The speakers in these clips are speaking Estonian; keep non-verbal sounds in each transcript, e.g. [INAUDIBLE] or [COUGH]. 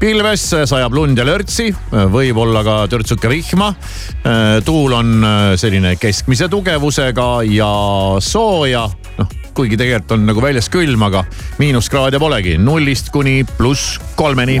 pilves, sajab lund ja lörtsi, võib-olla ka törtsuke vihma. tuul on selline keskmise tugevusega ja sooja, noh kuigi tegelikult on nagu väljas külm, aga miinuskraade polegi, nullist kuni pluss kolmeni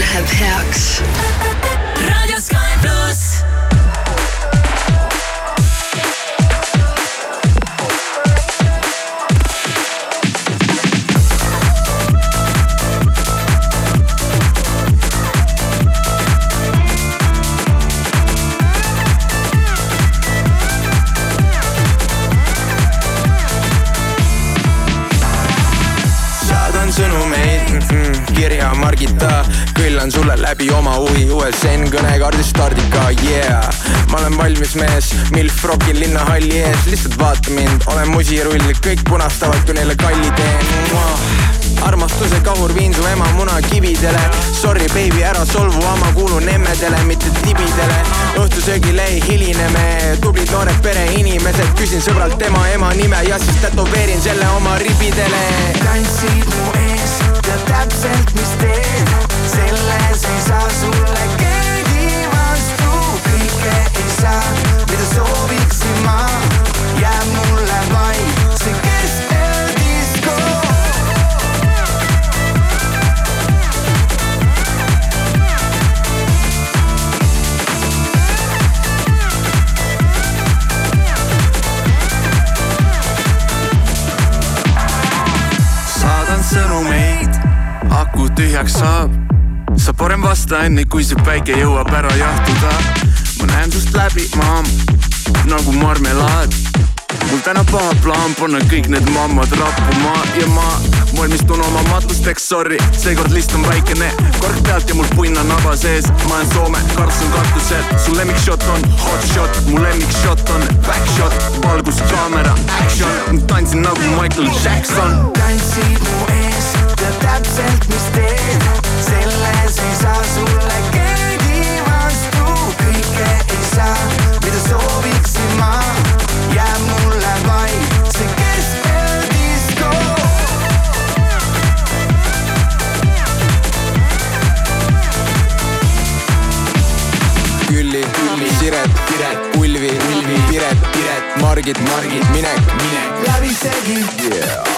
Raadio kirja Margita, küllan sulle läbi oma huvi USN kõnekaardi stardika, yeah. ma olen valmis mees, milf rokil linnahalli ees, lihtsalt vaata mind, olen musirull, kõik punastavad, kui neile kalli teen. Armastuse kahur viin su ema munakividele. Sorry baby, ära solvu, ma kuulun emmedele, mitte tibidele. Õhtusöögile ei hiline me, tublid noored pereinimesed küsin sõbralt tema ema nime ja siis tätoveerin selle oma ribidele. Tantsid mu ees ja täpselt mis teen, selles ei saa sulle keegi vastu, kõike ei saa, tühjaks saab. sa parem vasta enne, kui see päike jõuab ära jahtuda. ma näen sust läbi, mamm, nagu marmelaad. mul täna paha plaan panna kõik need mammad rappuma ja ma valmistun oma matusteks, sorry, seekord list on väikene. kork pealt ja mul punn on naba sees, ma olen Soome, Karlsson katusel. su lemmikshot on hot shot, mu lemmikshot on back shot, valgus, kaamera, action. tantsin nagu Michael Jackson. tantsid mu ees ja täpselt mis teen, selles ei saa sulle keegi vastu, kõike ei saa, mida sooviksin ma, jääb mulle vaid see keskeldisko. Külli, Külli, Siret, Piret, Ulvi, Ulvi, Piret, Piret, Margit, Margit, Minek, Minek. läbisegi yeah.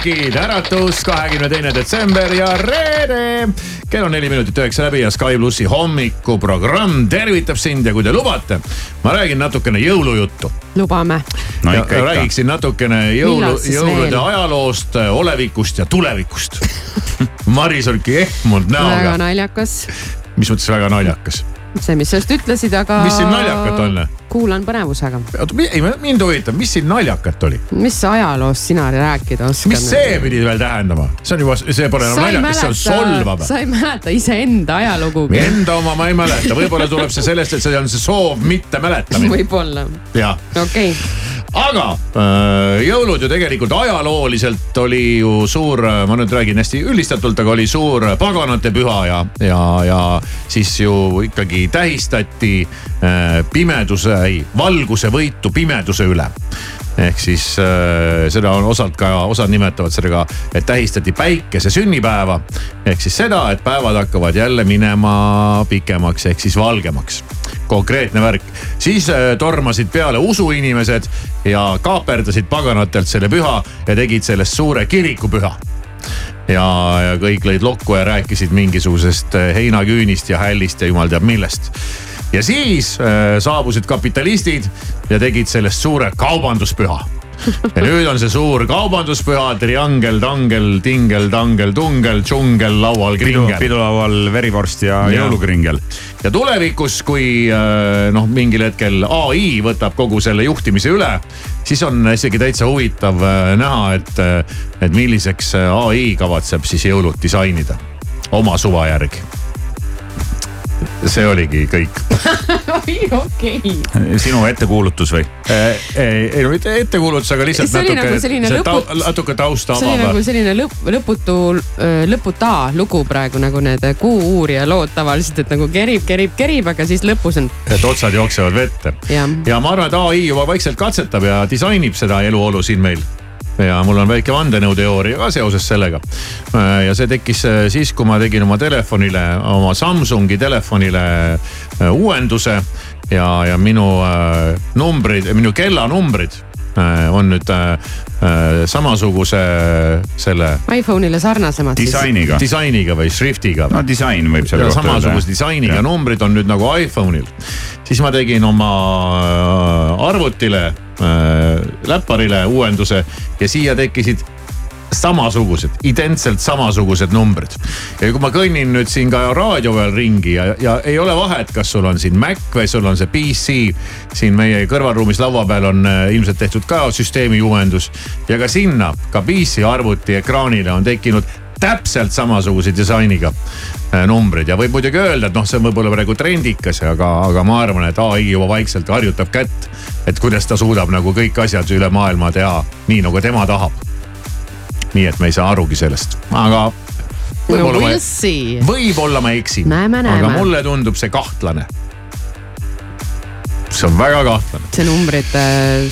jõulumaniakid, äratus, kahekümne teine detsember ja reede. kell on neli minutit üheksa läbi ja Sky plussi hommikuprogramm tervitab sind ja kui te lubate, ma räägin natukene jõulujuttu. lubame. no ikka, ikka. räägiksin natukene jõulu, jõulude veel? ajaloost, olevikust ja tulevikust [LAUGHS] Maris on ehmunud väga näoga. naljakas. mis mõttes väga naljakas? see, mis sa just ütlesid, aga. Mis siin naljakat on? kuulan põnevusega. oota, ei mind huvitab, mis siin naljakat oli? mis ajaloost sina rääkida oskad? mis see pidi veel tähendama? see on juba, see pole enam naljakas, see on solvav. sa ei mäleta iseenda ajalugu. Enda oma ma ei mäleta, võib-olla tuleb see sellest, et see on see soov mitte mäletamine. võib-olla, okei okay.. Aga äh, jõulud ju tegelikult ajalooliselt oli ju suur, ma nüüd räägin hästi üldistatult, aga oli suur paganate püha ja, ja, ja siis ju ikkagi tähistati äh, pimeduse, ei valguse võitu pimeduse üle ehk siis äh, seda on osalt ka, osad nimetavad sellega, et tähistati päikese sünnipäeva. ehk siis seda, et päevad hakkavad jälle minema pikemaks ehk siis valgemaks. konkreetne värk, siis äh, tormasid peale usuinimesed ja kaaperdasid paganatelt selle püha ja tegid sellest suure kirikupüha ja, ja kõik lõid lokku ja rääkisid mingisugusest äh, heinaküünist ja hällist ja jumal teab millest ja siis äh, saabusid kapitalistid ja tegid sellest suure kaubanduspüha. ja nüüd on see suur kaubanduspüha, triangel, tangel, tingel, tangel, tungel, džungel, laual, kringel. pidulaual verivorst ja Jaa. jõulukringel. ja tulevikus, kui äh, noh, mingil hetkel ai võtab kogu selle juhtimise üle, siis on isegi täitsa huvitav äh, näha, et, et milliseks äh, ai kavatseb siis jõulud disainida oma suva järgi. See oligi kõik. okei. sinu ettekuulutus või? ei, ei no mitte ettekuulutus, aga lihtsalt See natuke nagu selline see tau- lõput- natuke tausta see oli nagu. selline lõpp, lõputu, lõputa lugu praegu nagu need Kuu-uurija lood tavaliselt, et nagu kerib, kerib, kerib, aga siis lõpus on et otsad jooksevad vette. ja ma arvan, et ai juba vaikselt katsetab ja disainib seda eluolu siin meil ja mul on väike vandenõuteooria ka seoses sellega. ja see tekkis äh, siis, kui ma tegin oma telefonile, oma Samsungi telefonile äh, uuenduse ja, ja minu äh, numbrid, minu kellanumbrid äh, on nüüd äh, äh, samasuguse selle iPhone'ile sarnasemad disainiga. disainiga või šriftiga. no disain võib selle ja kohta samasuguse disainiga numbrid on nüüd nagu iPhone'il. siis ma tegin oma äh, arvutile äh,, läpparile uuenduse ja siia tekkisid samasugused, identselt samasugused numbrid. ja kui ma kõnnin nüüd siin ka raadio peal ringi ja, ja ei ole vahet, kas sul on siin Mac või sul on see PC. siin meie kõrvalruumis laua peal on äh, ilmselt tehtud ka süsteemi uuendus ja ka sinna, ka PC arvuti ekraanile on tekkinud täpselt samasuguse disainiga äh, numbrid ja võib muidugi öelda, et noh, see on võib-olla praegu trendikas, aga, aga ma arvan, et ai juba vaikselt harjutab kätt. et kuidas ta suudab nagu kõik asjad üle maailma teha nii nagu tema tahab. Nii et me ei saa arugi sellest, aga no võib-olla we'll ma, võib-olla ma eksin, aga mulle tundub see kahtlane. see on väga kahtlane. See numbrite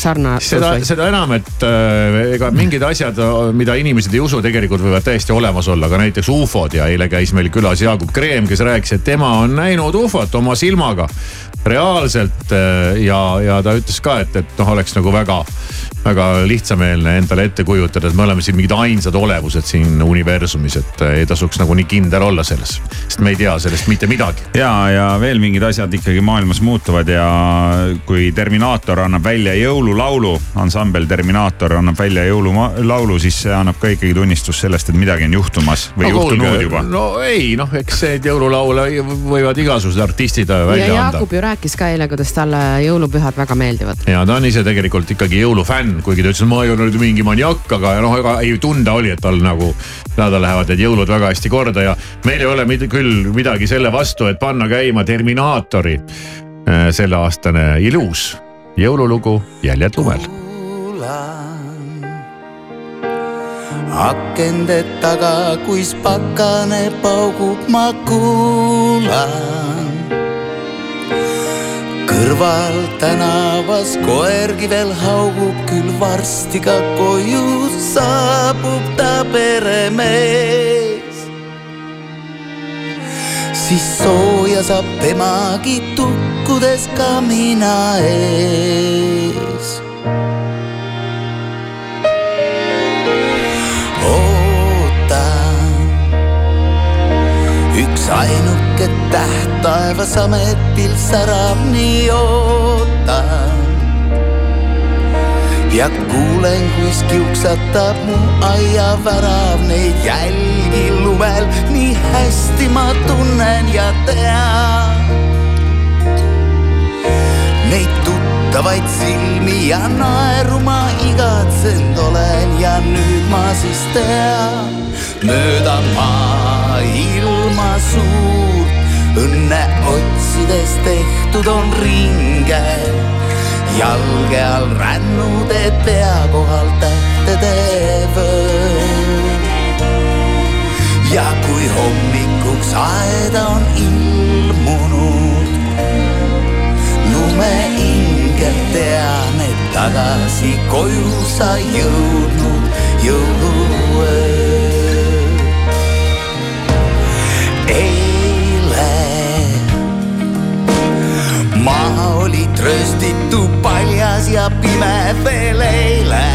sarnasus seda, seda enam, et äh, ega mingid asjad, mida inimesed ei usu, tegelikult võivad täiesti olemas olla, ka näiteks ufod ja eile käis meil külas Jaagup Kreem, kes rääkis, et tema on näinud ufot oma silmaga reaalselt äh, ja, ja ta ütles ka, et, et noh, oleks nagu väga, väga lihtsameelne endale ette kujutada, et me oleme siin mingid ainsad olevused siin universumis, et äh, ei tasuks nagu nii kindel olla selles, sest me ei tea sellest mitte midagi. ja, ja veel mingid asjad ikkagi maailmas muutuvad ja kui Terminaator annab välja jõululaulu, ansambel Terminaator annab välja jõululaulu, siis see annab ka ikkagi tunnistust sellest, et midagi on juhtumas või no, juhtunud juba. no ei noh, eks need jõululaule võivad igasugused artistid ja välja anda Jaagup ju rääkis ka eile, kuidas talle jõulupühad väga meeldivad. ja ta on ise tegelikult ikkagi jõulufänn, kuigi ta ütles, et ma ei ole nüüd mingi maniakk, aga noh, ega ei tunda oli, et tal nagu, talle lähevad need jõulud väga hästi korda ja meil ei ole mid- küll midagi selle vastu, et panna käima Terminaatori äh, selleaastane ilus jõululugu Jäljed lumel. akende taga, kuis pakane paugub, ma kuulan. Kõrval tänavas koergi veel haugub, küll varsti ka koju saabub ta peremees. siis sooja saab temagi tukkudes kamina ees täht taevas ametil särab, nii ootan. ja kuulen, kuis kiuksatab mu aiavärav neid jälgi lumel, nii hästi ma tunnen ja tean. Neid tuttavaid silmi ja naeru ma igatsenud olen ja nüüd ma siis tean, mööda maailma suur õnne otsides tehtud on ringe jalge all rännude pea kohal tähtede vöö ja kui hommikuks aeda on ilmunud lumeingel tean, et tagasi koju sa jõudnud jõuluöö. eile maa oli trööstitu paljas ja pime veel eile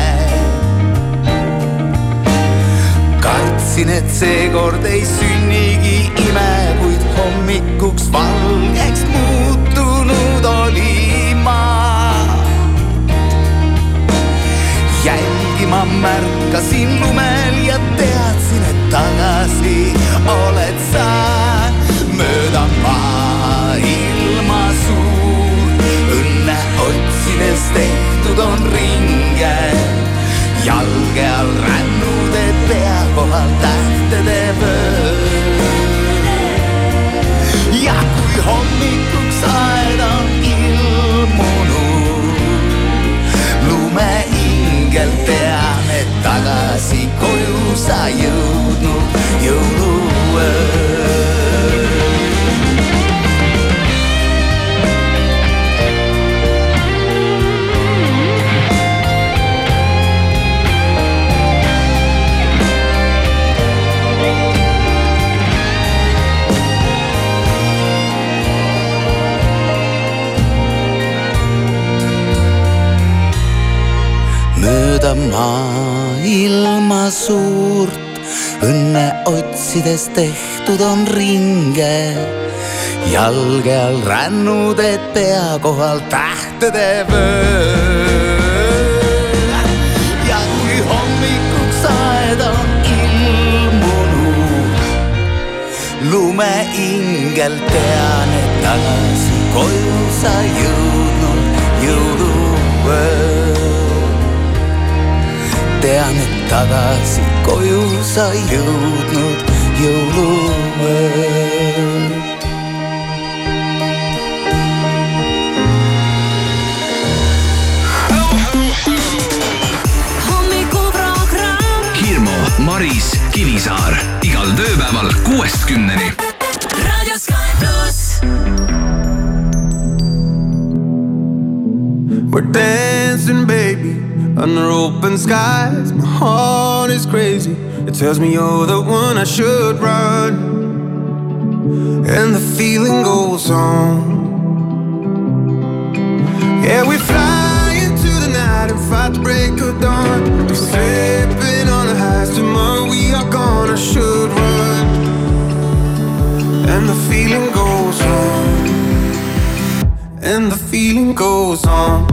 kartsin, et seekord ei sünnigi ime, kuid hommikuks valgeks muutunud oli maa. jälgima märkasin lumel ja teadsin, et tagasi oled sa tehtud on ringe jalge all rännude pea kohal tähtede vöö. Tehtud on ringe. jalge all rännud, et pea kohal tähtede vöö. ja kui hommikuks aeda on ilmunud, lumeingel tean, et tagasi koju sa jõudnud jõuluöö tean, et tagasi koju sa jõudnud Kivisaar igal tööpäeval kuuest kümneni. raadio Sky pluss. We're dancing, baby, under open skies. My heart is crazy. It tells me you're the one I should run. And the feeling goes on. Yeah, we fly into the night and fight the break of dawn. We're slipping goes on and on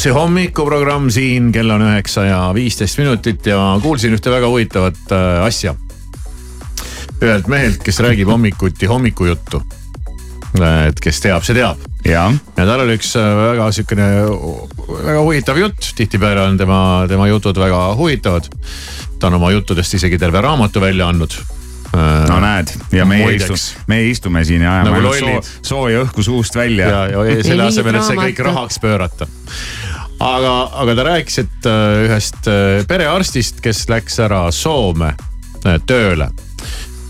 plussi hommikuprogramm siin, kell on üheksa ja viisteist minutit ja kuulsin ühte väga huvitavat äh, asja. ühelt mehelt, kes räägib hommikuti hommikujuttu. et kes teab, see teab. ja, ja tal oli üks äh, väga sihukene väga huvitav jutt, tihtipeale on tema, tema jutud väga huvitavad. ta on oma juttudest isegi terve raamatu välja andnud no näed ja meie istu, meie istume siin ja ajame Nagu lollid. soo, sooja õhku suust välja. ja, ja selle Ei asemel, et see kõik rahaks pöörata. Aga, aga ta rääkis, et äh, ühest äh, perearstist, kes läks ära Soome äh, tööle.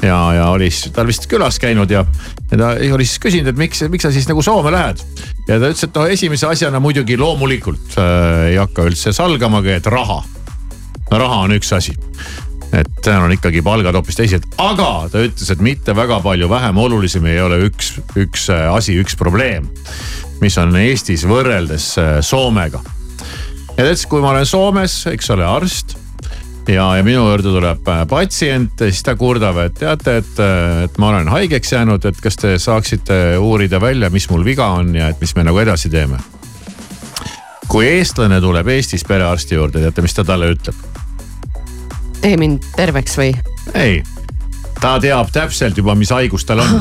ja, ja oli siis tal vist külas käinud ja, ja ta oli siis küsinud, et miks, miks sa siis nagu Soome lähed. ja ta ütles, et no esimese asjana muidugi loomulikult äh, ei hakka üldse salgamagi, et raha. raha on üks asi et seal on ikkagi palgad hoopis teised, aga ta ütles, et mitte väga palju vähem olulisem ei ole üks, üks asi, üks probleem, mis on Eestis võrreldes Soomega. Ja ütles, kui ma olen Soomes, eks ole, arst ja, ja minu juurde tuleb äh, patsient siis ta kurdab, et teate, et, et ma olen haigeks jäänud, et kas te saaksite uurida välja, mis mul viga on ja et mis me nagu edasi teeme. kui eestlane tuleb Eestis perearsti juurde, teate, mis ta talle ütleb? tee mind terveks või? ei, ta teab täpselt juba, mis haigus tal on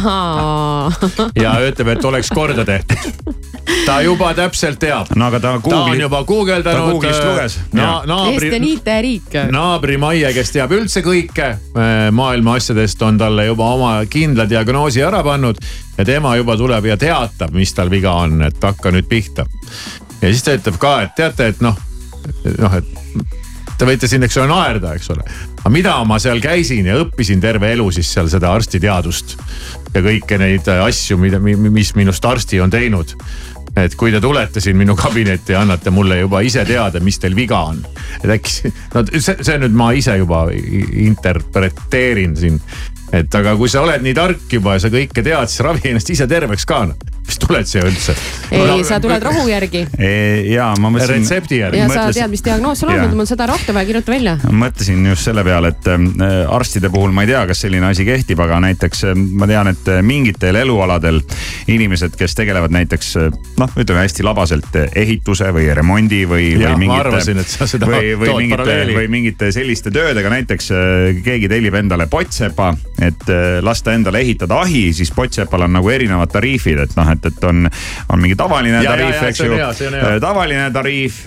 ja ütleb, et oleks korda tehtud. [LAUGHS] ta juba täpselt teab. no aga ta ta on Google'i, juba guugeldanud. ta Google'ist luges. na, Eesti naabri, on IT-riik. naabri Maie, kes teab üldse kõike äh, maailma asjadest, on talle juba oma kindla diagnoosi ära pannud. ja tema juba tuleb ja teatab, mis tal viga on, et hakka nüüd pihta. ja siis ta ütleb ka, et teate, et noh, noh, et te võite siin, eks ole, naerda, eks ole. aga mida ma seal käisin ja õppisin terve elu siis seal seda arstiteadust ja kõiki neid äh, asju, mida, mis minust arsti on teinud. Et kui te tulete siin minu kabinetti ja annate mulle juba ise teada, mis teil viga on. et äkki, no see, see nüüd ma ise juba interpreteerin siin. et aga kui sa oled nii tark juba ja sa kõike tead, siis ravi ennast ise terveks ka noh. Mis tuled siia üldse? ei, sa tuled rohu järgi [LAUGHS] ja ma mõtlesin. retsepti järgi. ja sa tead, mis diagnoos sul on, et mul seda rohtu vaja, kirjuta välja. mõtlesin just selle peale, et äh, arstide puhul ma ei tea, kas selline asi kehtib, aga näiteks äh, ma tean, et äh, mingitel elualadel inimesed, kes tegelevad näiteks äh, noh, ütleme hästi labaselt ehituse või remondi või, või mingite. arvasin, et sa seda või, või tood mingite, paralleeli. või mingite selliste töödega, näiteks keegi tellib endale potsepa, et lasta endale ehitada ahi, siis potsepal on nagu erinevad tariifid, et noh, et, et on, on mingi tavaline Ja, tariif, eks ju hea. tavaline tariif,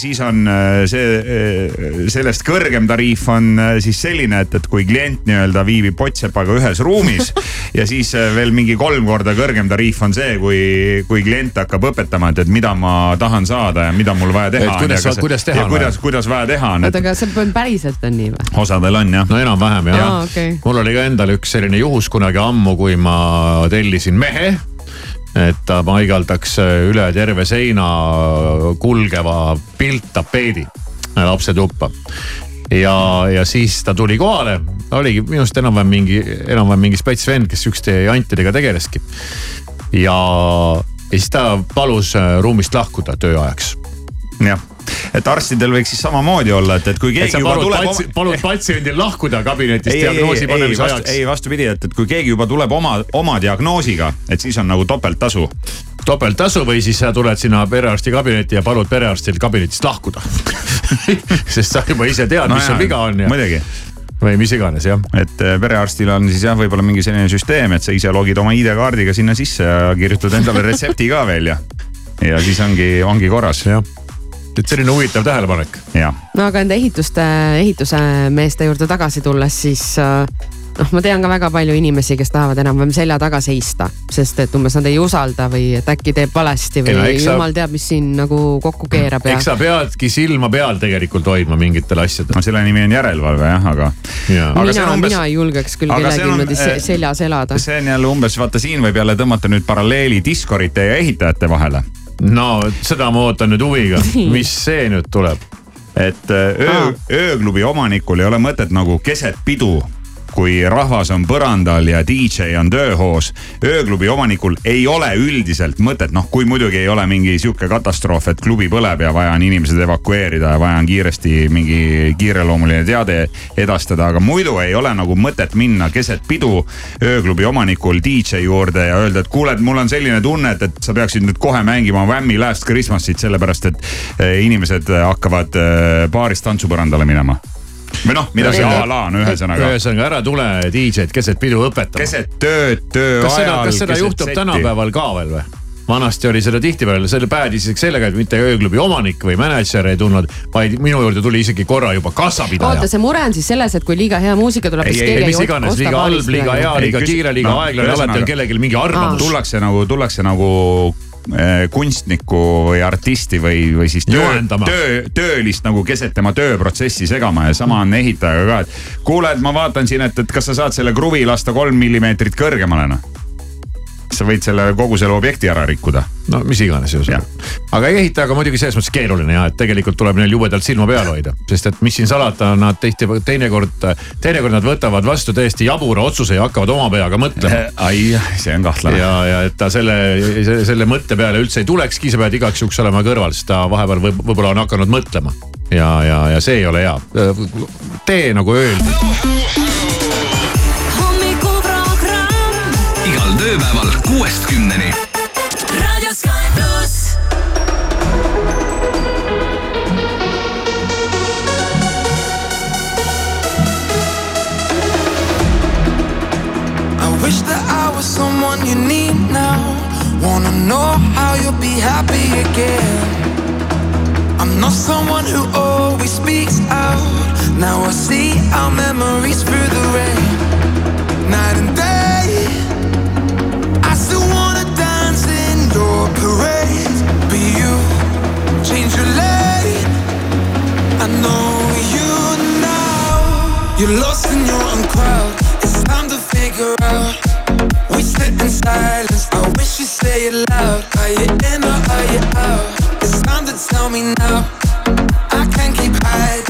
siis on äh, see, sellest kõrgem tariif on äh, siis selline, et, et kui klient nii-öelda viibib potsepaga ühes ruumis [LAUGHS] ja siis äh, veel mingi kolm korda kõrgem tariif on see, kui, kui klient hakkab õpetama, et, et mida ma tahan saada ja mida mul vaja teha Et on. kuidas kuidas teha on kuidas, kuidas vaja teha on, oota, aga see päriselt on nii või? osadel on jah. no enam-vähem jah Aa, okei. mul oli ka endal üks selline juhus kunagi ammu, kui ma tellisin mehe. Et ta paigaldaks üle terve seina kulgeva pilttapeedi lapse tuppa. ja, ja siis ta tuli kohale, oligi minust enam-vähem mingi, enam-vähem mingi spets vend, kes sihukeste jantidega tegeleski. ja, ja siis ta palus ruumist lahkuda tööajaks jah, et arstidel võiks siis samamoodi olla, et, et kui et keegi sa juba palud, tuleb patsi, palud patsiendil lahkuda kabinetist ei, ei, diagnoosi ei, panemise vastu, ajaks. ei vastupidi, et, et kui keegi juba tuleb oma, oma diagnoosiga, et siis on nagu topelttasu. topelttasu või siis sa tuled sinna perearsti kabinetti ja palud perearstil kabinetist lahkuda [LAUGHS] sest sa juba ise tead no, mis sul viga on ja. muidugi või mis iganes jah. et äh, perearstil on siis jah, võib-olla mingi selline süsteem, et sa ise logid oma ID-kaardiga sinna sisse ja kirjutad endale [LAUGHS] retsepti ka välja. ja siis ongi, ongi korras. jah, et selline huvitav tähelepanek. no aga nende ehituste, ehituse meeste juurde tagasi tulles, siis äh, noh, ma tean ka väga palju inimesi, kes tahavad enam-vähem selja taga seista, sest et umbes nad ei usalda või et äkki teeb valesti või Ei no eks sa- jumal teab, mis siin nagu kokku keerab ja eks sa peadki silma peal tegelikult hoidma mingitel asjadel. no selle nimi on järelevalve jah, aga. mina, mina ei julgeks küll kellelgi niimoodi eh, se- seljas elada. see on jälle umbes, vaata siin võib jälle tõmmata nüüd paralleeli diskorite ja ehitajate vahele. No seda ma ootan nüüd huviga, mis see nüüd tuleb? et äh, öö, ööklubi omanikul ei ole mõtet nagu keset pidu kui rahvas on põrandal ja DJ on tööhoos. ööklubi omanikul ei ole üldiselt mõtet, noh kui muidugi ei ole mingi sihuke katastroof, et klubi põleb ja vaja on inimesed evakueerida ja vaja on kiiresti mingi kiireloomuline teade edastada, aga muidu ei ole nagu mõtet minna keset pidu ööklubi omanikul DJ juurde ja öelda, et kuule, et mul on selline tunne, et, et sa peaksid nüüd kohe mängima Whammy Last Christmas'it, sellepärast et eh, inimesed hakkavad eh, baarist tantsupõrandale minema või noh, midagi a la on ühesõnaga. ühesõnaga ära tule DJ-d keset pidu õpetama. keset tööd, töö kas ajal. kas seda juhtub tänapäeval ka veel või? vanasti oli seda tihtipeale, selle päädis isegi sellega, et mitte ööklubi omanik või mänedžer ei tulnud, vaid minu juurde tuli isegi korra juba kassapidaja oota,. see mure on siis selles, et kui liiga hea muusika tuleb, ei, siis ei, keegi mis iganes, liiga halb, liiga hea, liiga kiire, liiga aeglane, alati on kellelgi mingi arvamus. tullakse nagu, tullakse nagu kunstnikku või artisti või, või siis töö, töö, töölist nagu keset tema tööprotsessi segama ja sama on ehitajaga ka, et kuule, et ma vaatan siin, et, et kas sa saad selle kruvi lasta kolm millimeetrit kõrgemale noh. Sa võid selle kogu selle objekti ära rikkuda. no mis iganes ühesõnaga. aga ehitajaga muidugi selles mõttes keeruline ja et tegelikult tuleb neil jubedalt silma peal hoida, sest et mis siin salata, nad tihti, teinekord, teinekord nad võtavad vastu täiesti jabura otsuse ja hakkavad oma peaga mõtlema. [LAUGHS] ai, see on kahtlane. ja, ja et ta selle, selle mõtte peale üldse ei tulekski, sa pead igaks juhuks olema kõrval, sest ta vahepeal võib, võib-olla on hakanud mõtlema. ja, ja, ja see ei ole hea. tee nagu öeldud. Kuuest kümneni. Raadio Sky pluss. I wish that I was someone you need now. Wanna know how you'll be happy again. I'm not someone who always speaks out. Now I see our memories through the rain. Night and day. You're lost in your own crowd. It's time to figure out. We sit in silence. I wish you say it loud. Are you in or are you out? It's time to tell me now. I can't keep hiding.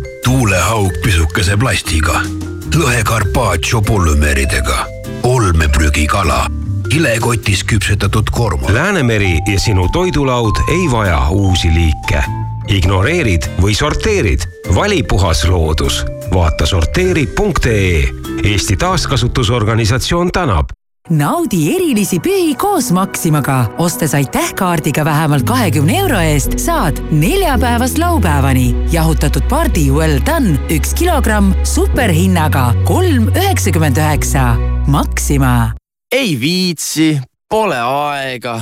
tuulehaug pisukese plastiga, lõhe carpaccio polümeeridega, olmeprügikala, kilekotis küpsetatud korma. Läänemeri ja sinu toidulaud ei vaja uusi liike. ignoreerid või sorteerid, vali puhas loodus. vaata sorteeri.ee. Eesti Taaskasutusorganisatsioon tänab naudi erilisi pühi koos Maximaga. ostes aitäh-kaardiga vähemalt kahekümne euro eest, saad neljapäevast laupäevani jahutatud pardi well done üks kilogramm superhinnaga kolm üheksakümmend üheksa. Maxima. ei viitsi, pole aega.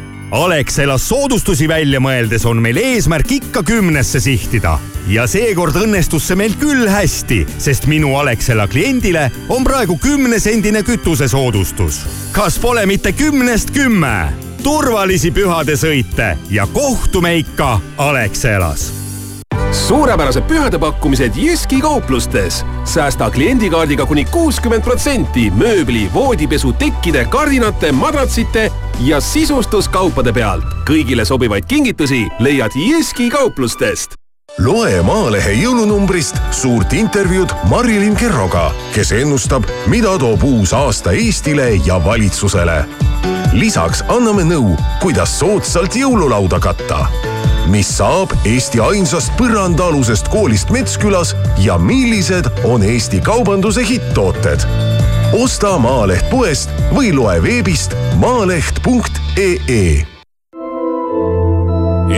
Alexelas soodustusi välja mõeldes on meil eesmärk ikka kümnesse sihtida ja seekord õnnestus see meil küll hästi, sest minu Alexela kliendile on praegu kümnesendine kütusesoodustus. kas pole mitte kümnest kümme? turvalisi pühadesõite ja kohtume ikka Alexelas suurepärased pühadepakkumised Jyski kauplustes. säästa kliendikaardiga kuni kuuskümmend protsenti mööbli, voodipesu, tekkide, kardinate, madratsite ja sisustuskaupade pealt. kõigile sobivaid kingitusi leiad Jyski kauplustest loe Maalehe jõulunumbrist suurt intervjuud Marilyn Kerroga, kes ennustab, mida toob uus aasta Eestile ja valitsusele. lisaks anname nõu, kuidas soodsalt jõululauda katta. mis saab Eesti ainsast põrandaalusest koolist Metskülas ja millised on Eesti kaubanduse hitttooted? Osta Maaleht poest või loe veebist maaleht.ee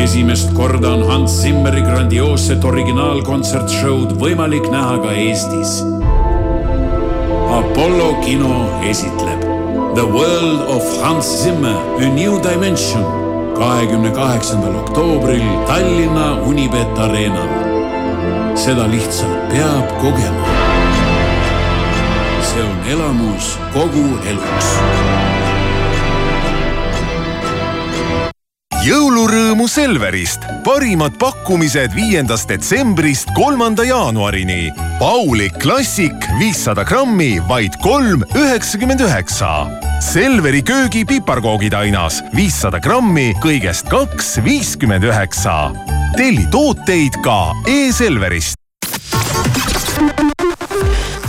esimest korda on Hans Zimmeri grandioosset originaalkontsertshow'd võimalik näha ka Eestis. Apollo kino esitleb The World of Hans Zimmer, A New Dimension kahekümne kaheksandal oktoobril Tallinna Unibet Arenal. seda lihtsalt peab kogema. See on elamus kogu eluks jõulurõõmu Selverist, parimad pakkumised viiendast detsembrist kolmanda jaanuarini. Paulik Klassik viissada grammi, vaid kolm üheksakümmend üheksa. Selveri köögi piparkoogid ainas viissada grammi, kõigest kaks viiskümmend üheksa. telli tooteid ka e-Selverist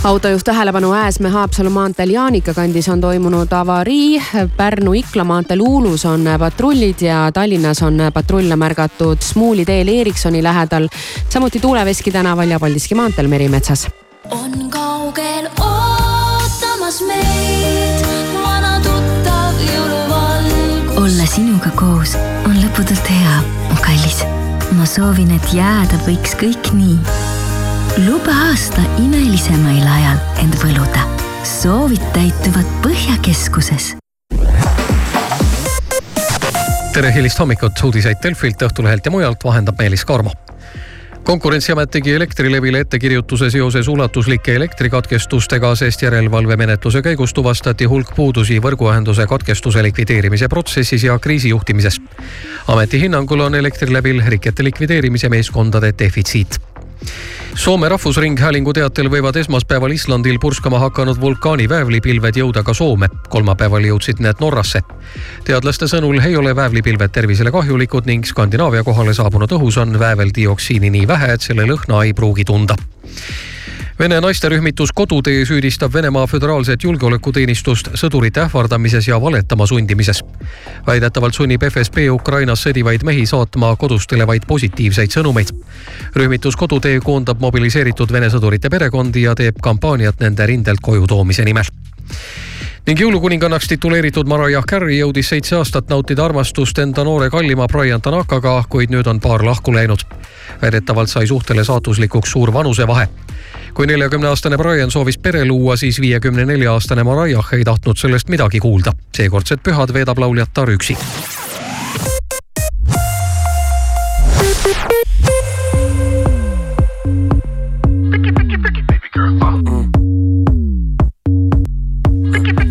autojuht tähelepanu Ääsmäe Haapsalu maanteel Jaanika kandis on toimunud avarii. Pärnu-Ikla maanteel Uulus on patrullid ja Tallinnas on patrulle märgatud Smuuli teel Ericssoni lähedal. samuti Tuuleveski tänaval ja Paldiski maanteel Merimetsas. on kaugel ootamas meid vana tuttav jõuluvalgus. olla sinuga koos on lõputult hea, mu kallis. ma soovin, et jääda võiks kõik nii. Luba aasta imelisemail ajal end võluda. soovid täituvad Põhjakeskuses tere hilist hommikut, uudiseid Delfilt, Õhtulehelt ja mujalt vahendab Meelis Karmo konkurentsiamet tegi Elektrilevile ettekirjutuse seoses ulatuslike elektrikatkestustega, sest järelevalvemenetluse käigus tuvastati hulk puudusi võrguühenduse katkestuse likvideerimise protsessis ja kriisijuhtimises. ameti hinnangul on Elektrilevil rikete likvideerimise meeskondade defitsiit Soome Rahvusringhäälingu teatel võivad esmaspäeval Islandil purskama hakanud vulkaani väävlipilved jõuda ka Soome. kolmapäeval jõudsid need Norrasse. teadlaste sõnul ei ole väävlipilved tervisele kahjulikud ning Skandinaavia kohale saabunud õhus on vääveldioksiini nii vähe, et selle lõhna ei pruugi tunda Vene naisterühmitus Kodutee süüdistab Venemaa Föderaalset Julgeolekuteenistust sõdurite ähvardamises ja valetama sundimises. väidetavalt sunnib FSB Ukrainas sõdivaid mehi saatma kodustele vaid positiivseid sõnumeid. rühmitus Kodutee koondab mobiliseeritud Vene sõdurite perekondi ja teeb kampaaniat nende rindelt koju toomise nimel ning jõulukuningannaks tituleeritud Mariah Carey jõudis seitse aastat nautida armastust enda noore kallima Brian Tanakaga, kuid nüüd on paar lahku läinud. väidetavalt sai suhtele saatuslikuks suur vanusevahe kui neljakümneaastane Brian soovis pere luua, siis viiekümne nelja aastane Mariah ei tahtnud sellest midagi kuulda. seekordsed pühad veedab lauljatar üksi.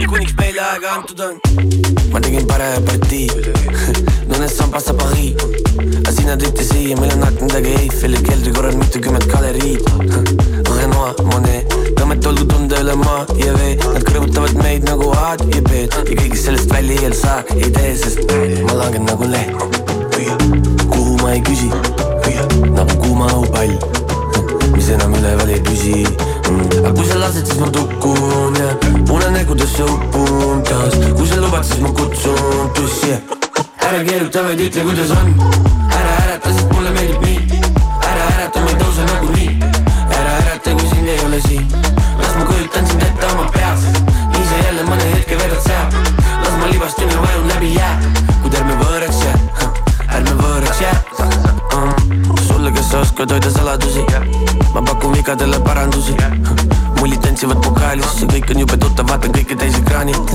kuniks meile aega antud on. ma tegin parema partii [LAUGHS] Nõnest sambast saab aga sina tõite siia, meil on akent taga Eiffeli keldri korral mitukümmend galeriid Renoir, [LAUGHS] Monet, tõmmet olgu tunda üle maa ja vee. Nad kõrvutavad meid nagu A-d ja B-d ja kõigest sellest välja ei saa ei tee, sest ma langen nagu leht kuhu ma ei küsi, nagu kuuma õhupall. Mis enam üleval ei püsi. Mm. aga kui sa lased, siis ma tukun ja unenägudesse upun taas. Kui sa lubad, siis ma kutsun tussi. ja ära keeruta, vaid ütle, kuidas on. Ära ärata, sest mulle meeldib nii. Ära ärata, ma ei tõuse nagunii ära ärata, kui sind ei ole siin. Las ma kujutan sind ette oma peas. Nii sa jälle mõne hetke vedad seal. Las ma libastun ja vajun läbi jää. Kuid ärme võõraks jää ärme võõraks jää. Uh. sulle, kes sa oskad hoida saladusi. Ma pakun vigadele parandusi. Mullid tantsivad pokaalis, see kõik on jube tuttav, vaatan kõike täis ekraanilt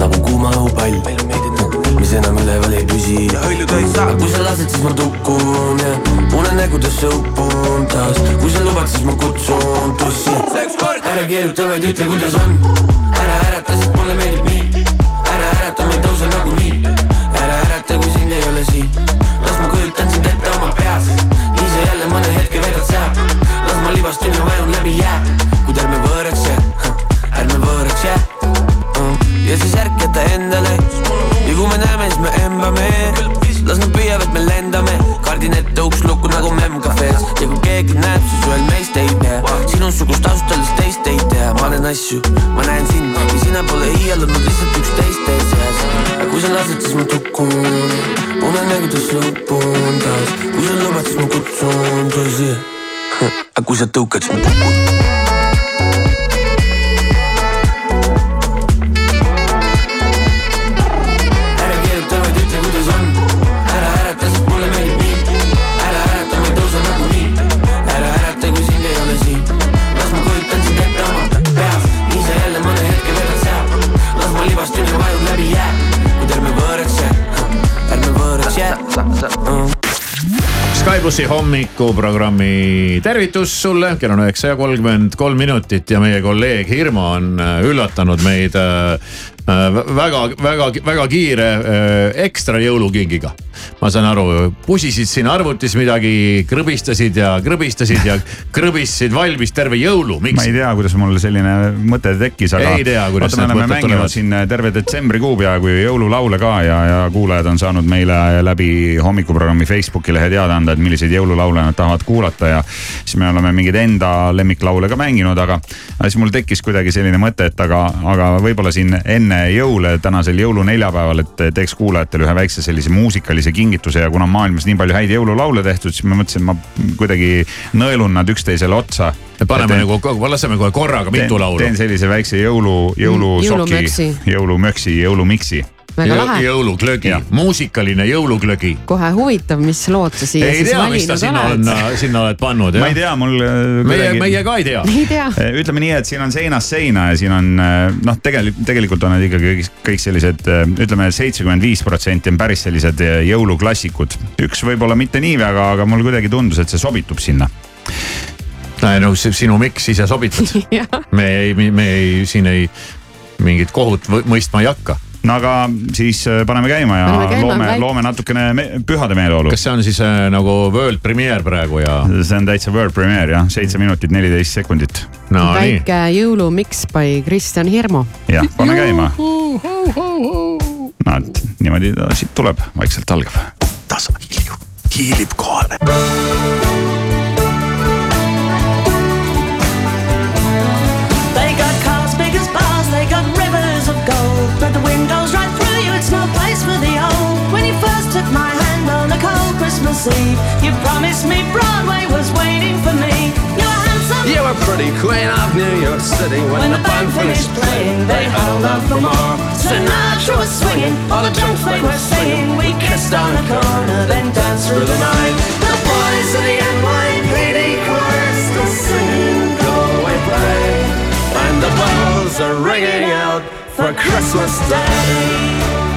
nagu kuuma õhupall. Mis enam üleval ei püsi. Aga kui sa lased, siis ma tukun ja unenägudesse upun taas. Kui sa lubad, siis ma kutsun bussi ära keeruta, vaid ütle, kuidas on. Ära ärata, sest mulle meeldib nii. Ära ärata, ma ei tõuse nagunii ära ärata, kui sind ei ole siin aga Plussi hommikuprogrammi tervitus sulle, kell on üheksa ja kolmkümmend kolm minutit ja meie kolleeg Hirmu on äh, üllatanud meid äh, väga-väga-väga kiire äh, ekstra jõulukingiga. Ma saan aru, pusisid siin arvutis midagi, krõbistasid ja krõbistasid ja krõbistasid valmis terve jõulu, miks? ma ei tea, kuidas mul selline mõte tekkis, aga. ei tea, kuidas need mõtted tulevad. mänginud siin terve detsembrikuu peaaegu jõululaule ka ja, ja kuulajad on saanud meile läbi hommikuprogrammi Facebooki lehe teada anda, et milliseid jõululaule nad tahavad kuulata ja siis me oleme mingeid enda lemmiklaule ka mänginud, aga siis mul tekkis kuidagi selline mõte, et aga, aga võib-olla siin enne jõule, tänasel jõuluneljapäeval, et teeks kuulajatele ühe väikse sellise muusikalise kingituse ja kuna maailmas nii palju häid jõululaule tehtud, siis ma mõtlesin, ma kuidagi nõelun nad üksteisele otsa. paneme nagu, laseme kohe korraga mitu laulu. teen sellise väikse jõulu, jõulusoki, jõulumöksi, jõulumiksi väga lahe. jõuluglögi, muusikaline jõuluglögi. kohe huvitav, mis lood sa siia ei siis tea, mis ta sinna oled. on, sinna oled pannud. ma ei tea, mul. meie, meie ka ei tea. ei tea. ütleme nii, et siin on seinast seina ja siin on noh, tegelikult, tegelikult on need ikkagi kõik, kõik sellised ütleme, seitsekümmend viis protsenti on päris sellised jõuluklassikud. üks võib-olla mitte nii väga, aga mulle kuidagi tundus, et see sobitub sinna no sinu miks ise sobitad [LAUGHS] me ei, me ei, siin ei, mingit kohut mõistma ei hakka no aga siis paneme käima ja Paneme käima, loome, loome natukene me, pühade meeleolu. kas see on siis äh, nagu world premiere praegu ja? see on täitsa world premiere jah, seitse minutit, neliteist sekundit. no väike jõulumiks by Kristjan Hirmu. jah, pane käima. no et niimoodi ta siit tuleb, vaikselt algab. tasa hiilib, hiilib kohale. Eve, you promised me Broadway was waiting for me. You were handsome. You were pretty queen of New York City when, When the band finished playing. They held out for more. So Sinatra was swinging, all the junk they were singing. We kissed on the corner, then danced through the night. The boys of the NYPD chorus still singing, go away, play. And the bells are ringing out for Christmas Day.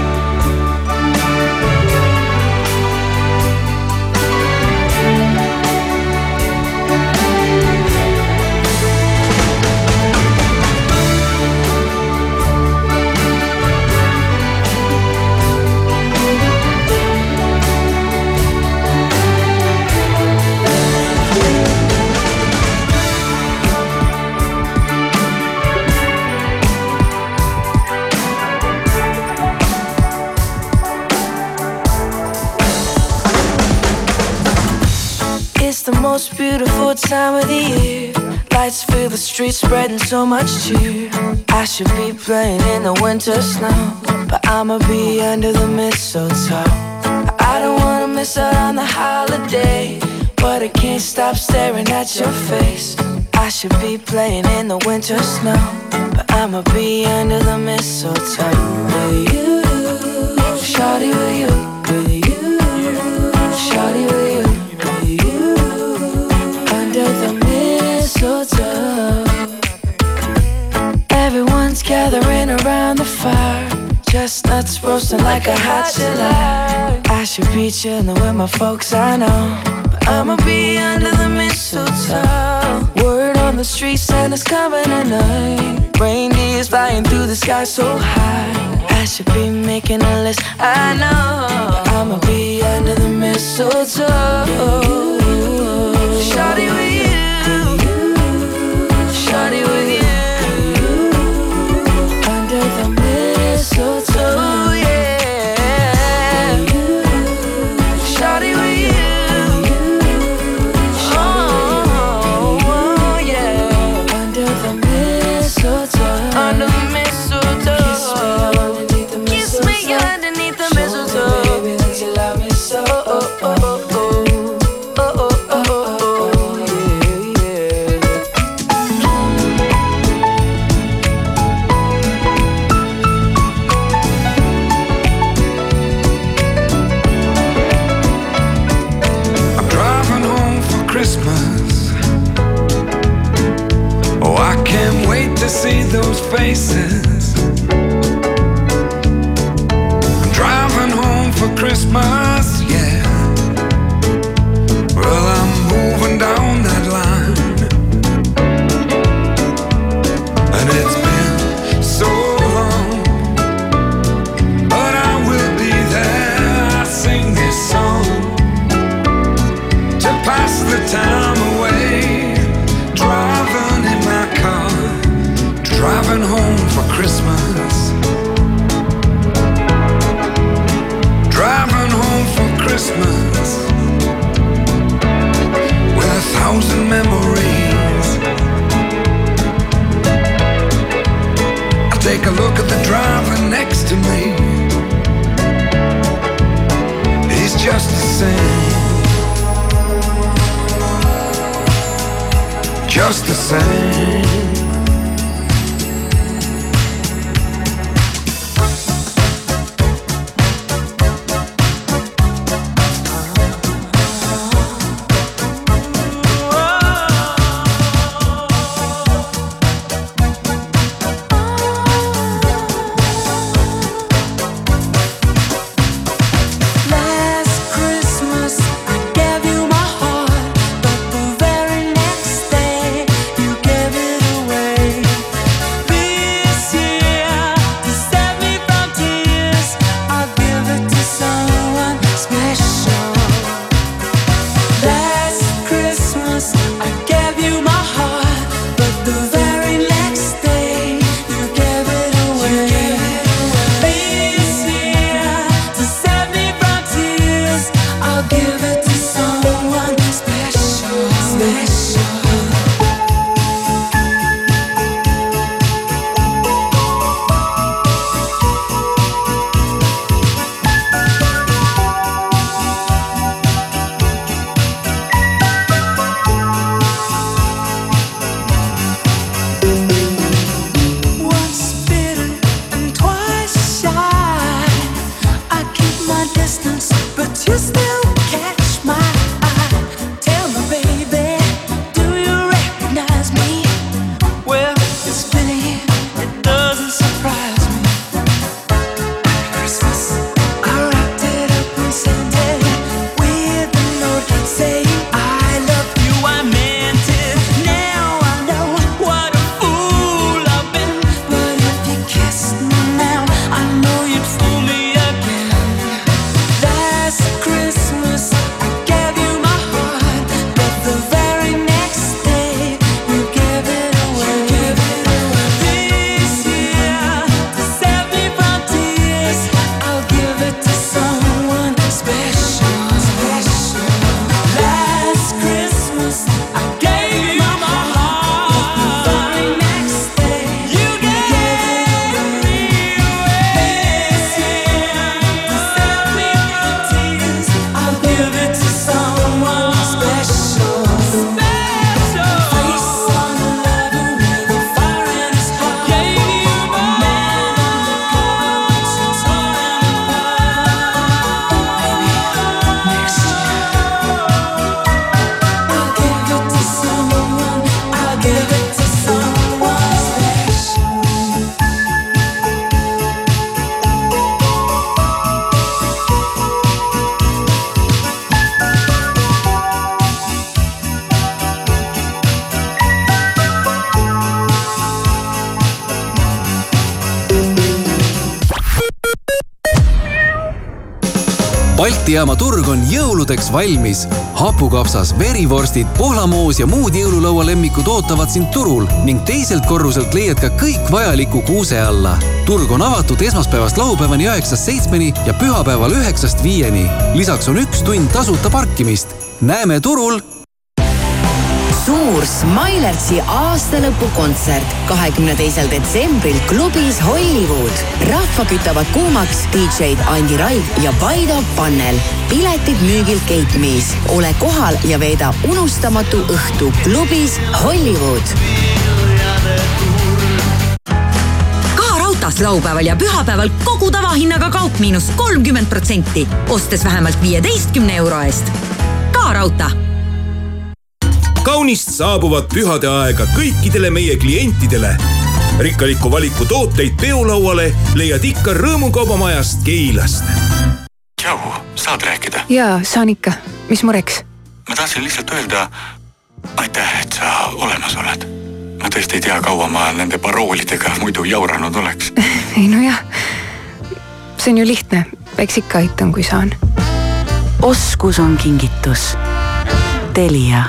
Most beautiful time of the year. Lights fill the streets, spreading so much cheer. I should be playing in the winter snow, but I'ma be under the mistletoe. I don't wanna miss out on the holiday, but I can't stop staring at your face. I should be playing in the winter snow, but I'ma be under the mistletoe with you, shawty you, you, fire. Chestnuts roasting like a hot July. I should be chilling with my folks, I know. But I'ma be under the mistletoe. Word on the street, Santa's coming tonight. Reindeer's flying through the sky so high. I should be making a list, I know. But I'ma be under the mistletoe. Shawty with you. Shawty with you. So. Balti jaama turg on jõuludeks valmis. hapukapsas, verivorstid, pohlamoos ja muud jõululaua lemmikud ootavad sind turul ning teiselt korruselt leiad ka kõik vajaliku kuuse alla. turg on avatud esmaspäevast laupäevani üheksast seitsmeni ja pühapäeval üheksast viieni. lisaks on üks tund tasuta parkimist. näeme turul suur Smilertsi aastalõpukontsert kahekümne teisel detsembril klubis Hollywood. rahva kütavad kuumaks DJ-d Andi Raig ja Paido Pannel. piletid müügil Gate Me's. ole kohal ja veeda unustamatu õhtu klubis Hollywood. raudtees laupäeval ja pühapäeval kogu tavahinnaga kaup miinus kolmkümmend protsenti, ostes vähemalt viieteistkümne euro eest. ka raudtee kaunist saabuvat pühade aega kõikidele meie klientidele. rikkaliku valiku tooteid peolauale leiad ikka Rõõmukaubamajast Keilast. tšau, saad rääkida? jaa, saan ikka. mis mureks? ma tahtsin lihtsalt öelda aitäh, et sa olemas oled. ma tõesti ei tea, kaua ma nende paroolidega muidu jauranud oleks. [LAUGHS] ei nojah, see on ju lihtne, eks ikka aitan, kui saan. oskus on kingitus. Telia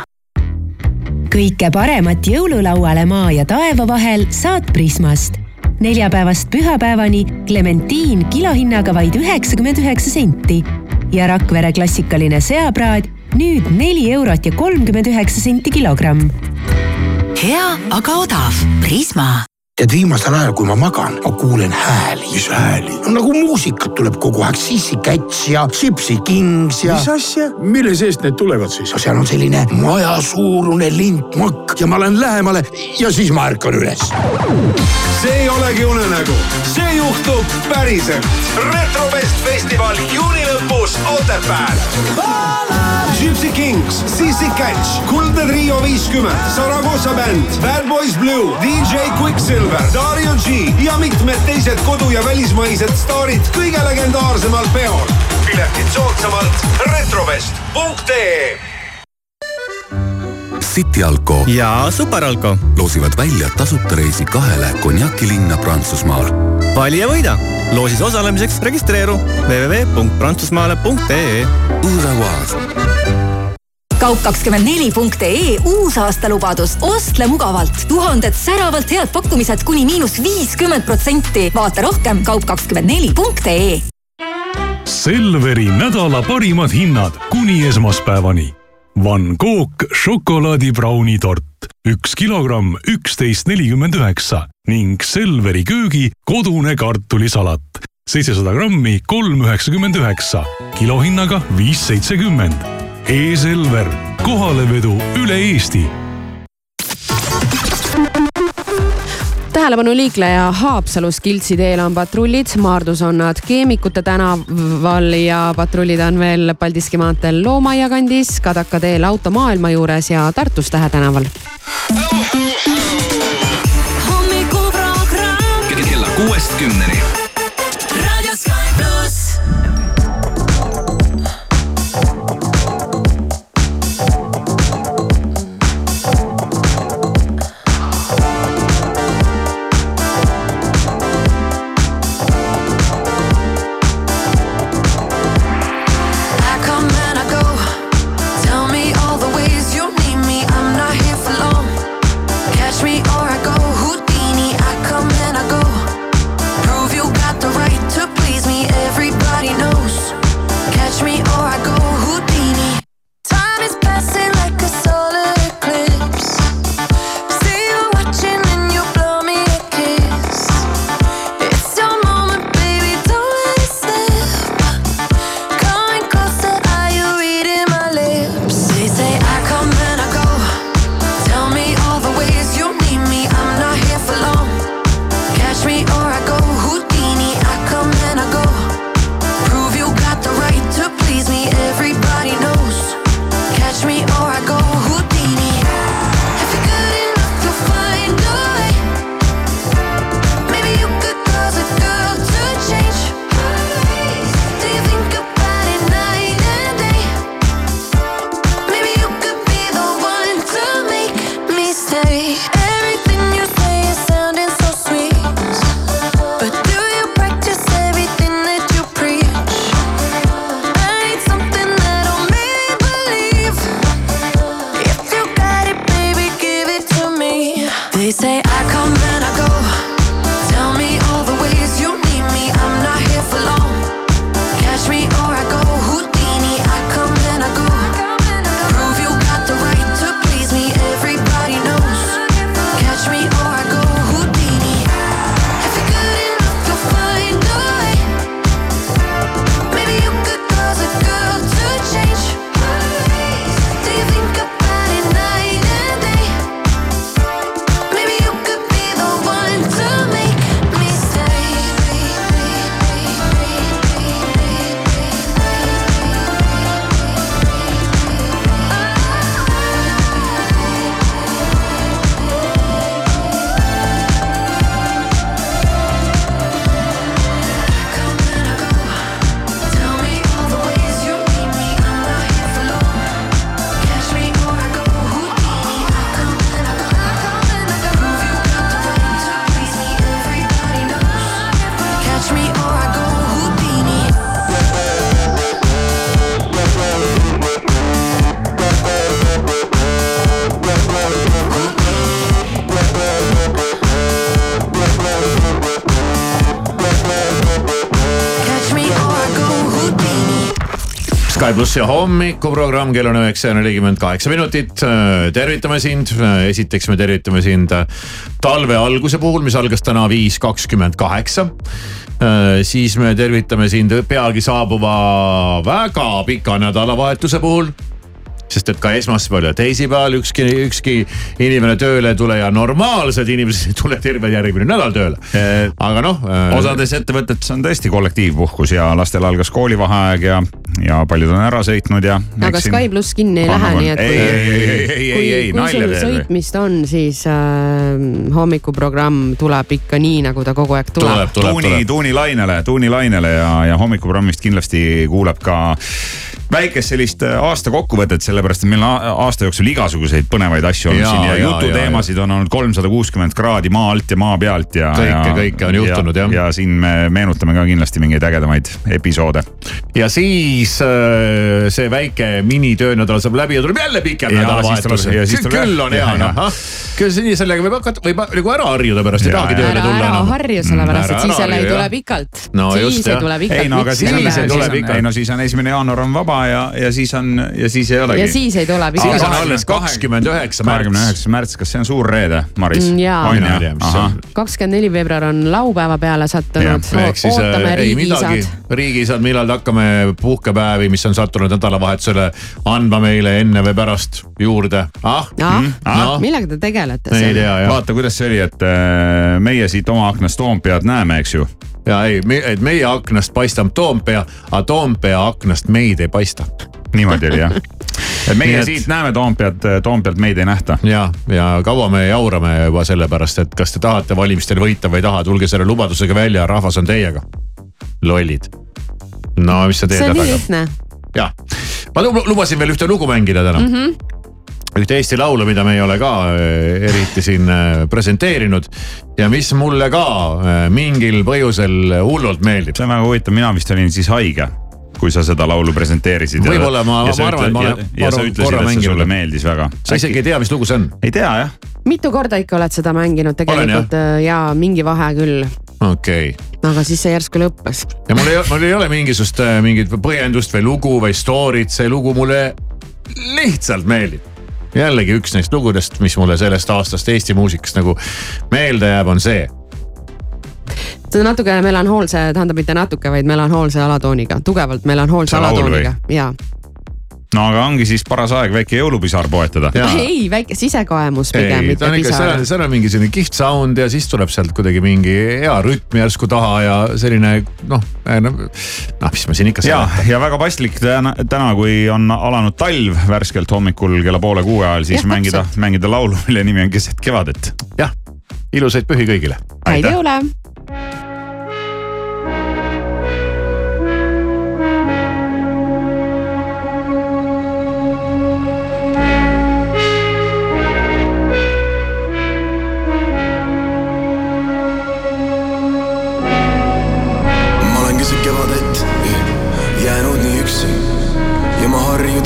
kõike paremat jõululauale maa ja taeva vahel saad Prismast. neljapäevast pühapäevani klementiin kilohinnaga vaid üheksakümmend üheksa senti ja Rakvere klassikaline seapraad nüüd neli eurot ja kolmkümmend üheksa senti kilogramm. hea, aga odav. Prisma tead, viimasel ajal, kui ma magan, ma kuulen hääli. mis hääli? no nagu muusikat tuleb kogu aeg, Sissi Cats ja Gypsy Kings ja. mis asja, mille seest need tulevad siis? no seal on selline majasuurune lintmakk ja ma lähen lähemale ja siis ma ärkan üles. see ei olegi unenägu, see juhtub päriselt. retrofest festival juuni lõpus Otepääl. Gypsy Kings, Sissi Catch, Kuldne Trio viiskümmend, Saragossa bänd, Bad Boys Blue, DJ Quicksilver, Dario G ja mitmed teised kodu- ja välismaised staarid kõige legendaarsemal peol. piletid soodsamalt retrovest.ee City Alko ja Super Alko loosivad välja tasuta reisi kahele konjakilinna Prantsusmaal. vali ja võida. Loosis osalemiseks registreeru www.prantsusmaale.ee. kaup24.ee uusaastalubadus, ostle mugavalt. tuhanded säravalt head pakkumised kuni miinus viiskümmend protsenti. vaata rohkem kaup24.ee. Selveri nädala parimad hinnad kuni esmaspäevani. Van Gogh šokolaadibrauni tort, üks kilogramm, üksteist nelikümmend üheksa. Ning Selveri köögi kodune kartulisalat, seitsesada grammi, kolm üheksakümmend üheksa, kilohinnaga viis seitsekümmend. E-Selver, kohalevedu üle Eesti tähelepanu liikleja Haapsalus Kiltsi teel on patrullid, Maardus on nad Keemikute tänaval ja patrullid on veel Paldiski maanteel Loomaia kandis, Kadaka teel Automaailma juures ja Tartus Tähe tänaval. hommikuprogramm kella kuuest kümneni. Sky plussi hommikuprogramm, kell on üheksa ja nelikümmend kaheksa minutit. tervitame sind, esiteks me tervitame sind talve alguse puhul, mis algas täna viis kakskümmend kaheksa. siis me tervitame sind peagi saabuva väga pika nädalavahetuse puhul sest et ka esmaspäeval ja teisipäeval ükski, ükski inimene tööle ei tule ja normaalsed inimesed ei tule terve järgmine nädal tööle. aga noh. osades ettevõtetes on tõesti kollektiivpuhkus ja lastel algas koolivaheaeg ja, ja paljud on ära sõitnud ja. aga Sky pluss kinni ei lähe, nii et kui, ei, ei, ei, ei, ei, ei, nalja teeme. sõitmist on, siis äh, hommikuprogramm tuleb ikka nii, nagu ta kogu aeg tuleb. tuuni, tuunilainele, tuunilainele ja, ja hommikuprogrammist kindlasti kuuleb ka väikest sellist äh, aasta kokkuvõtet, sellepärast et meil on aasta jooksul igasuguseid põnevaid asju olnud siin ja jaa, jututeemasid on olnud kolmsada kuuskümmend kraadi maa alt ja maa pealt ja. Kõike, kõike on juhtunud, jah. ja siin me meenutame ka kindlasti mingeid ägedamaid episoode. ja siis äh, see väike minitöönädal saab läbi ja tuleb jälle pikem Ja nädalavahetus. ja küll on hea Ja, ja. noh, küll nii sellega võib hakata, võib nagu ära harjuda pärast, ei Ja, tahagi ja. tööle tulla ära enam. harju, sellepärast Ära- et siis jälle ei tule pikalt. No siis just, ei tule pikalt. ei no aga siis ei tule pikalt. ei no siis on esimene jaanuar on vaba ja, ja siis on ja siis ei olegi. ja siis ei tule siis on alles kakskümmend üheksa kahekümne märts. üheksas märts, kas see on suur reede, Maris? Mm, jaa. on jah, kakskümmend neli veebruar on laupäeva peale sattunud. äh, ootame ei midagi riigisad., riigisad, millal hakkame puhkepäevi, mis on sattunud nädalavahetusele, andma meile enne või pärast juurde, ah ah Mhm. Ah. ah,, millega te tegelete ei tea jah. vaata, kuidas see oli, et äh, meie siit oma aknast Toompead näeme, eks ju. Ja ei, et meie aknast paistab Toompea, aga Toompea aknast meid ei paista. niimoodi oli jah. [LAUGHS] et meie et... siit näeme Toompead, Toompealt meid ei nähta. ja, ja kaua me jaurame juba sellepärast, et kas te tahate valimistel võita või ei taha, tulge selle lubadusega välja, rahvas on teiega. lollid. no mis sa teed see on nii lihtne jah. ma lu- lubasin veel ühte lugu mängida täna mm. -hmm ühte Eesti laulu, mida me ei ole ka äh, eriti siin äh, presenteerinud ja mis mulle ka äh, mingil põhjusel hullult meeldib. see on väga huvitav, mina vist olin siis haige, kui sa seda laulu presenteerisid. Võib-olla ma- ma arvan, et ma olen- ja sa ütlesid, et see sulle meeldis väga. sa isegi ei tea, mis lugu see on? ei tea jah. mitu korda ikka oled seda mänginud tegelikult ja? ja mingi vahe küll, okei okay. aga siis see järsku lõppes. ja mul ei, mul ei ole mingisugust mingit põhjendust või lugu või story't, see lugu mulle lihtsalt meeldib. Jällegi üks neist lugudest, mis mulle sellest aastast Eesti muusikast nagu meelde jääb, on see. natuke melanhoolse, tähendab mitte natuke, vaid melanhoolse alatooniga, tugevalt melanhoolse alatooniga ja. No aga ongi siis paras aeg väike jõulupisar poetada. ei, väike sisekaemus pigem, ei, ta on ikka, seal pisar on, seal on mingi selline kihvt sound ja siis tuleb sealt kuidagi mingi hea rütm järsku taha ja selline noh, noh, mis ma siin ikka ja seletan., ja väga paslik täna, täna, kui on alanud talv värskelt hommikul kella poole kuue ajal, siis ja, mängida, mängida laulu, mille nimi on Keset kevadet. jah, ilusaid pühi kõigile. häid jõule.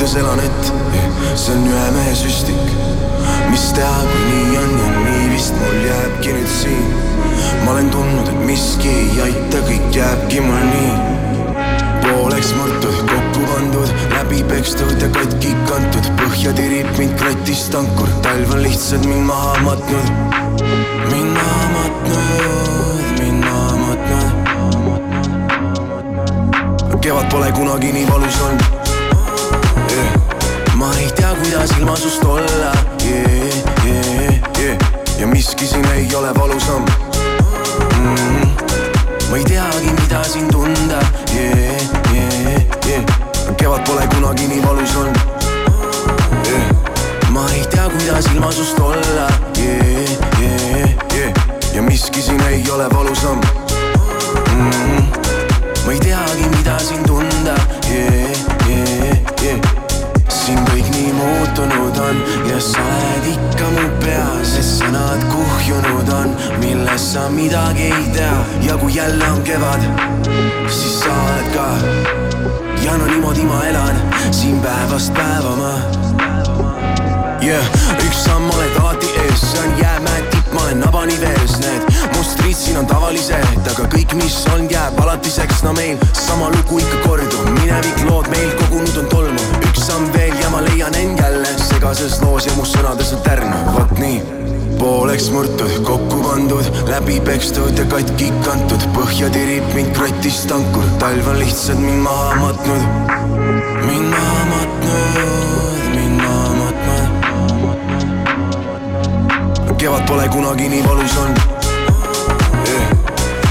Harjudes elan, et see on ühe mehe süstik. mis kui nii on ja nii vist mul jääbki nüüd siin. ma olen tundnud, et miski ei aita, kõik jääbki mul nii. pooleks murtud, kokku pandud, läbi pekstud ja katki kantud, põhja tirib mind kratist ankur, talv on lihtsalt mind maha matnud. mind maha matnud, mind maha matnud kevad pole kunagi nii valus olnud. Ma ei tea, kuidas ilma sust olla yeah, yeah, yeah. ja miski siin ei ole valusam mm. -hmm. ma ei teagi, mida siin tunda läbi pekstud ja katki kantud, põhja tirib mind krotist ankur, talv on lihtsalt mind maha matnud, mind maha matnud, mind maha matnud. kevad pole kunagi nii valus olnud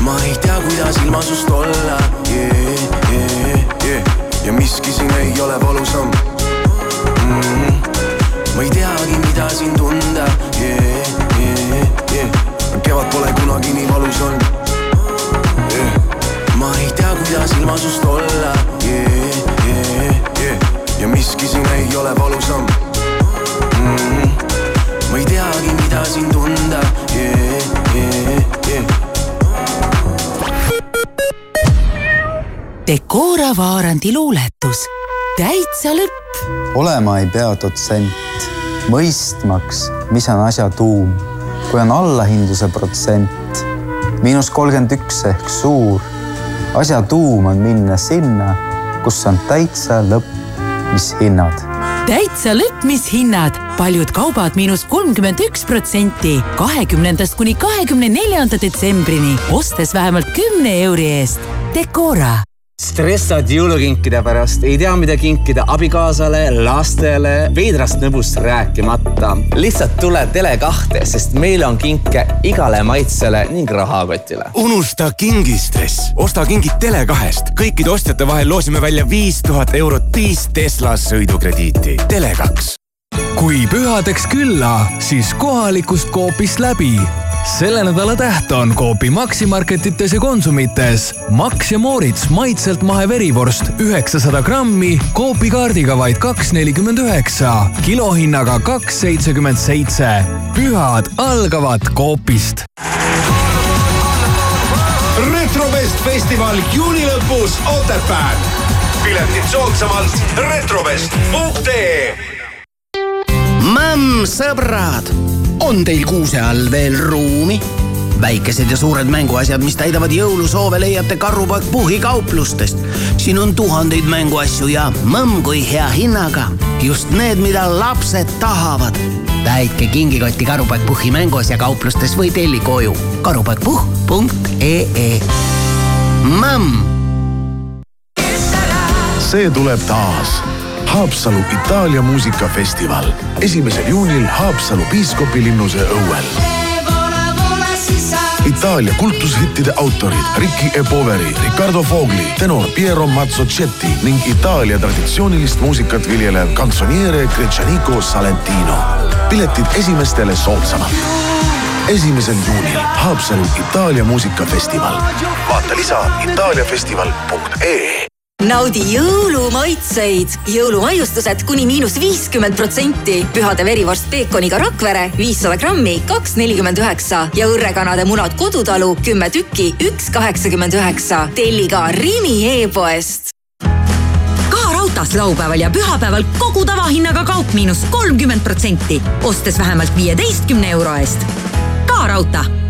ma ei tea, kuidas ilma sust olla yeah,, yeah, yeah. ja miski siin ei ole valusam mm. -hmm ma ei teagi, mida siin tunda yeah. Kevad pole kunagi nii valus olnud yeah.. ma ei tea, kuidas ilma sust olla yeah, yeah, yeah. ja miski siin ei ole valusam mm. -hmm. ma ei teagi, mida siin tunda yeah, yeah, yeah. Decora Vaarandi luuletus, täitsa lõpp. olema ei pea dotsent, mõistmaks, mis on asja tuum. Kui on allahindluse protsent, miinus kolmkümmend üks ehk suur, asja tuum on minna sinna, kus on täitsa lõpp, mis hinnad. Täitsa lõpp, mis hinnad, paljud kaubad miinus kolmkümmend üks protsenti, kahekümnendast kuni kahekümne neljanda detsembrini, ostes vähemalt kümne euri eest. Decora stressad jõulukinkide pärast, ei tea, mida kinkida abikaasale, lastele, veidrast nõbust rääkimata. lihtsalt tule Tele2-te, sest meil on kinke igale maitsele ning rahakotile. unusta kingistress, osta kingid Tele2-st. kõikide ostjate vahel loosime välja viis tuhat eurot viis Tesla sõidukrediiti. Tele2 kui pühadeks külla, siis kohalikust Coopist läbi. Selle nädala täht on Coopi Maximarketites ja Konsumites Max ja Moorits maitselt maheverivorst üheksasada grammi Coopi kaardiga vaid kaks nelikümmend üheksa, kilohinnaga kaks seitsekümmend seitse. pühad algavad Coopist. retrovest festival juuni lõpus Otepääl. piletid soodsamalt retrovest.ee Mämm, sõbrad, on teil kuuse all veel ruumi? väikesed ja suured mänguasjad, mis täidavad jõulusoove, leiate Karupoeg Puhhi kauplustest. siin on tuhandeid mänguasju ja mõmm kui hea hinnaga. just need, mida lapsed tahavad. täitke kingikotti Karupoeg Puhhi mänguasja kauplustes või telli koju karupoegpuhh.ee. mõmm. see tuleb taas Haapsalu Itaalia muusikafestival esimesel juunil Haapsalu piiskopilinnuse õuel. Itaalia kultushittide autorid Ricky E. Poveri, Riccardo Fogli, tenor Piero Mazzocetti ning Itaalia traditsioonilist muusikat viljelev kantsoniere Gretšaniko Salentino. piletid esimestele soodsamalt. esimesel juunil Haapsalu Itaalia muusikafestival. vaata lisa itaaliafestival.ee naudi jõulumaitseid, jõulumaiustused kuni miinus viiskümmend protsenti. pühade verivorst peekoniga Rakvere viissada grammi, kaks nelikümmend üheksa ja õrrekanade munad Kodutalu kümme tükki, üks kaheksakümmend üheksa. telli ka Rimi e-poest. ka raudtees laupäeval ja pühapäeval kogu tavahinnaga kaup miinus kolmkümmend protsenti, ostes vähemalt viieteistkümne euro eest. ka raudtee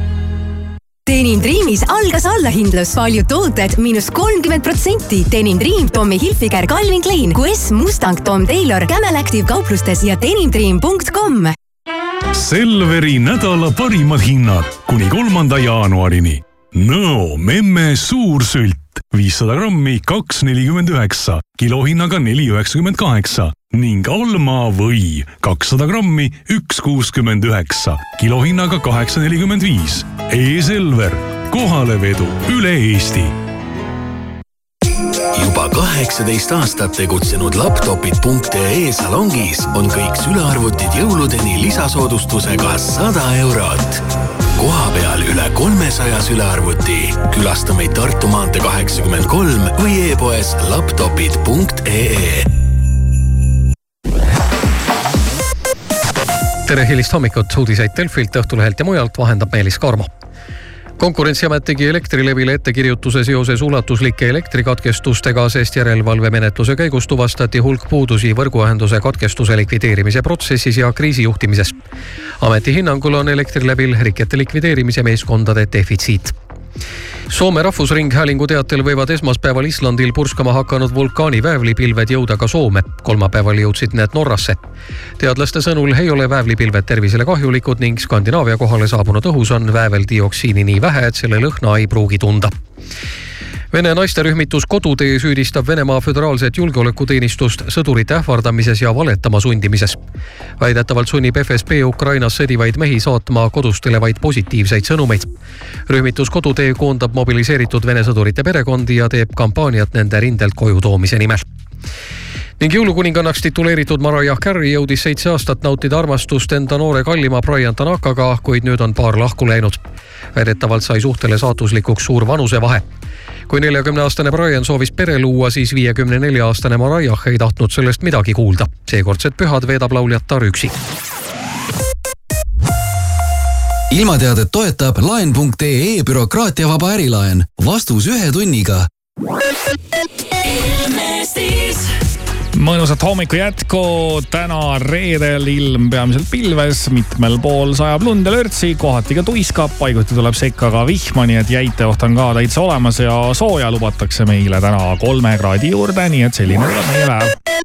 Denim Dreamis algas allahindlus, paljud tooted miinus kolmkümmend protsenti. Denim Dream, Tommy Hilfiger, Calvin Klein, QS, Mustang, Tom Taylor, Camel Active kauplustes ja denimdream.com. Selveri nädala parimad hinnad kuni kolmanda jaanuarini. Nõo memme suursült viissada grammi, kaks nelikümmend üheksa, kilohinnaga neli üheksakümmend kaheksa ning Alma või kakssada grammi, üks kuuskümmend üheksa, kilohinnaga kaheksa nelikümmend viis. E-Selver, kohalevedu üle Eesti juba kaheksateist aastat tegutsenud laptopid.ee salongis on kõik sülearvutid jõuludeni lisasoodustusega sada eurot. Kohapeal üle kolmesaja sülearvuti. külasta meid Tartu maantee kaheksakümmend kolm või e-poes laptopid.ee tere hilist hommikut, uudiseid Delfilt, Õhtulehelt ja mujalt vahendab Meelis Karmo konkurentsiamet tegi Elektrilevile ettekirjutuse seoses ulatuslike elektrikatkestustega, sest järelevalvemenetluse käigus tuvastati hulk puudusi võrguühenduse katkestuse likvideerimise protsessis ja kriisijuhtimises. Ameti hinnangul on Elektrilevil rikete likvideerimise meeskondade defitsiit Soome Rahvusringhäälingu teatel võivad esmaspäeval Islandil purskama hakanud vulkaani väävlipilved jõuda ka Soome. kolmapäeval jõudsid need Norrasse. teadlaste sõnul ei ole väävlipilved tervisele kahjulikud ning Skandinaavia kohale saabunud õhus on vääveldioksiini nii vähe, et selle lõhna ei pruugi tunda Vene naisterühmitus Kodutee süüdistab Venemaa Föderaalset Julgeolekuteenistust sõdurite ähvardamises ja valetama sundimises. väidetavalt sunnib FSB Ukrainas sõdivaid mehi saatma kodustele vaid positiivseid sõnumeid. rühmitus Kodutee koondab mobiliseeritud Vene sõdurite perekondi ja teeb kampaaniat nende rindelt koju toomise nimel ning jõulukuningannaks tituleeritud Mariah Carey jõudis seitse aastat nautida armastust enda noore kallima Brian Tanakaga, kuid nüüd on paar lahku läinud. väidetavalt sai suhtele saatuslikuks suur vanusevahe. kui neljakümne aastane Brian soovis pere luua, siis viiekümne nelja aastane Mariah ei tahtnud sellest midagi kuulda. seekordsed pühad veedab lauljatar üksi ilmateadet toetab laen.ee bürokraatiavaba ärilaen. vastus ühe tunniga. Ilmestis mõnusat hommiku jätku, täna reedel ilm peamiselt pilves, mitmel pool sajab lund ja lörtsi, kohati ka tuiskab, paiguti tuleb sekka ka vihma, nii et jäiteoht on ka täitsa olemas ja sooja lubatakse meile täna kolme kraadi juurde, nii et selline tuleb meie päev.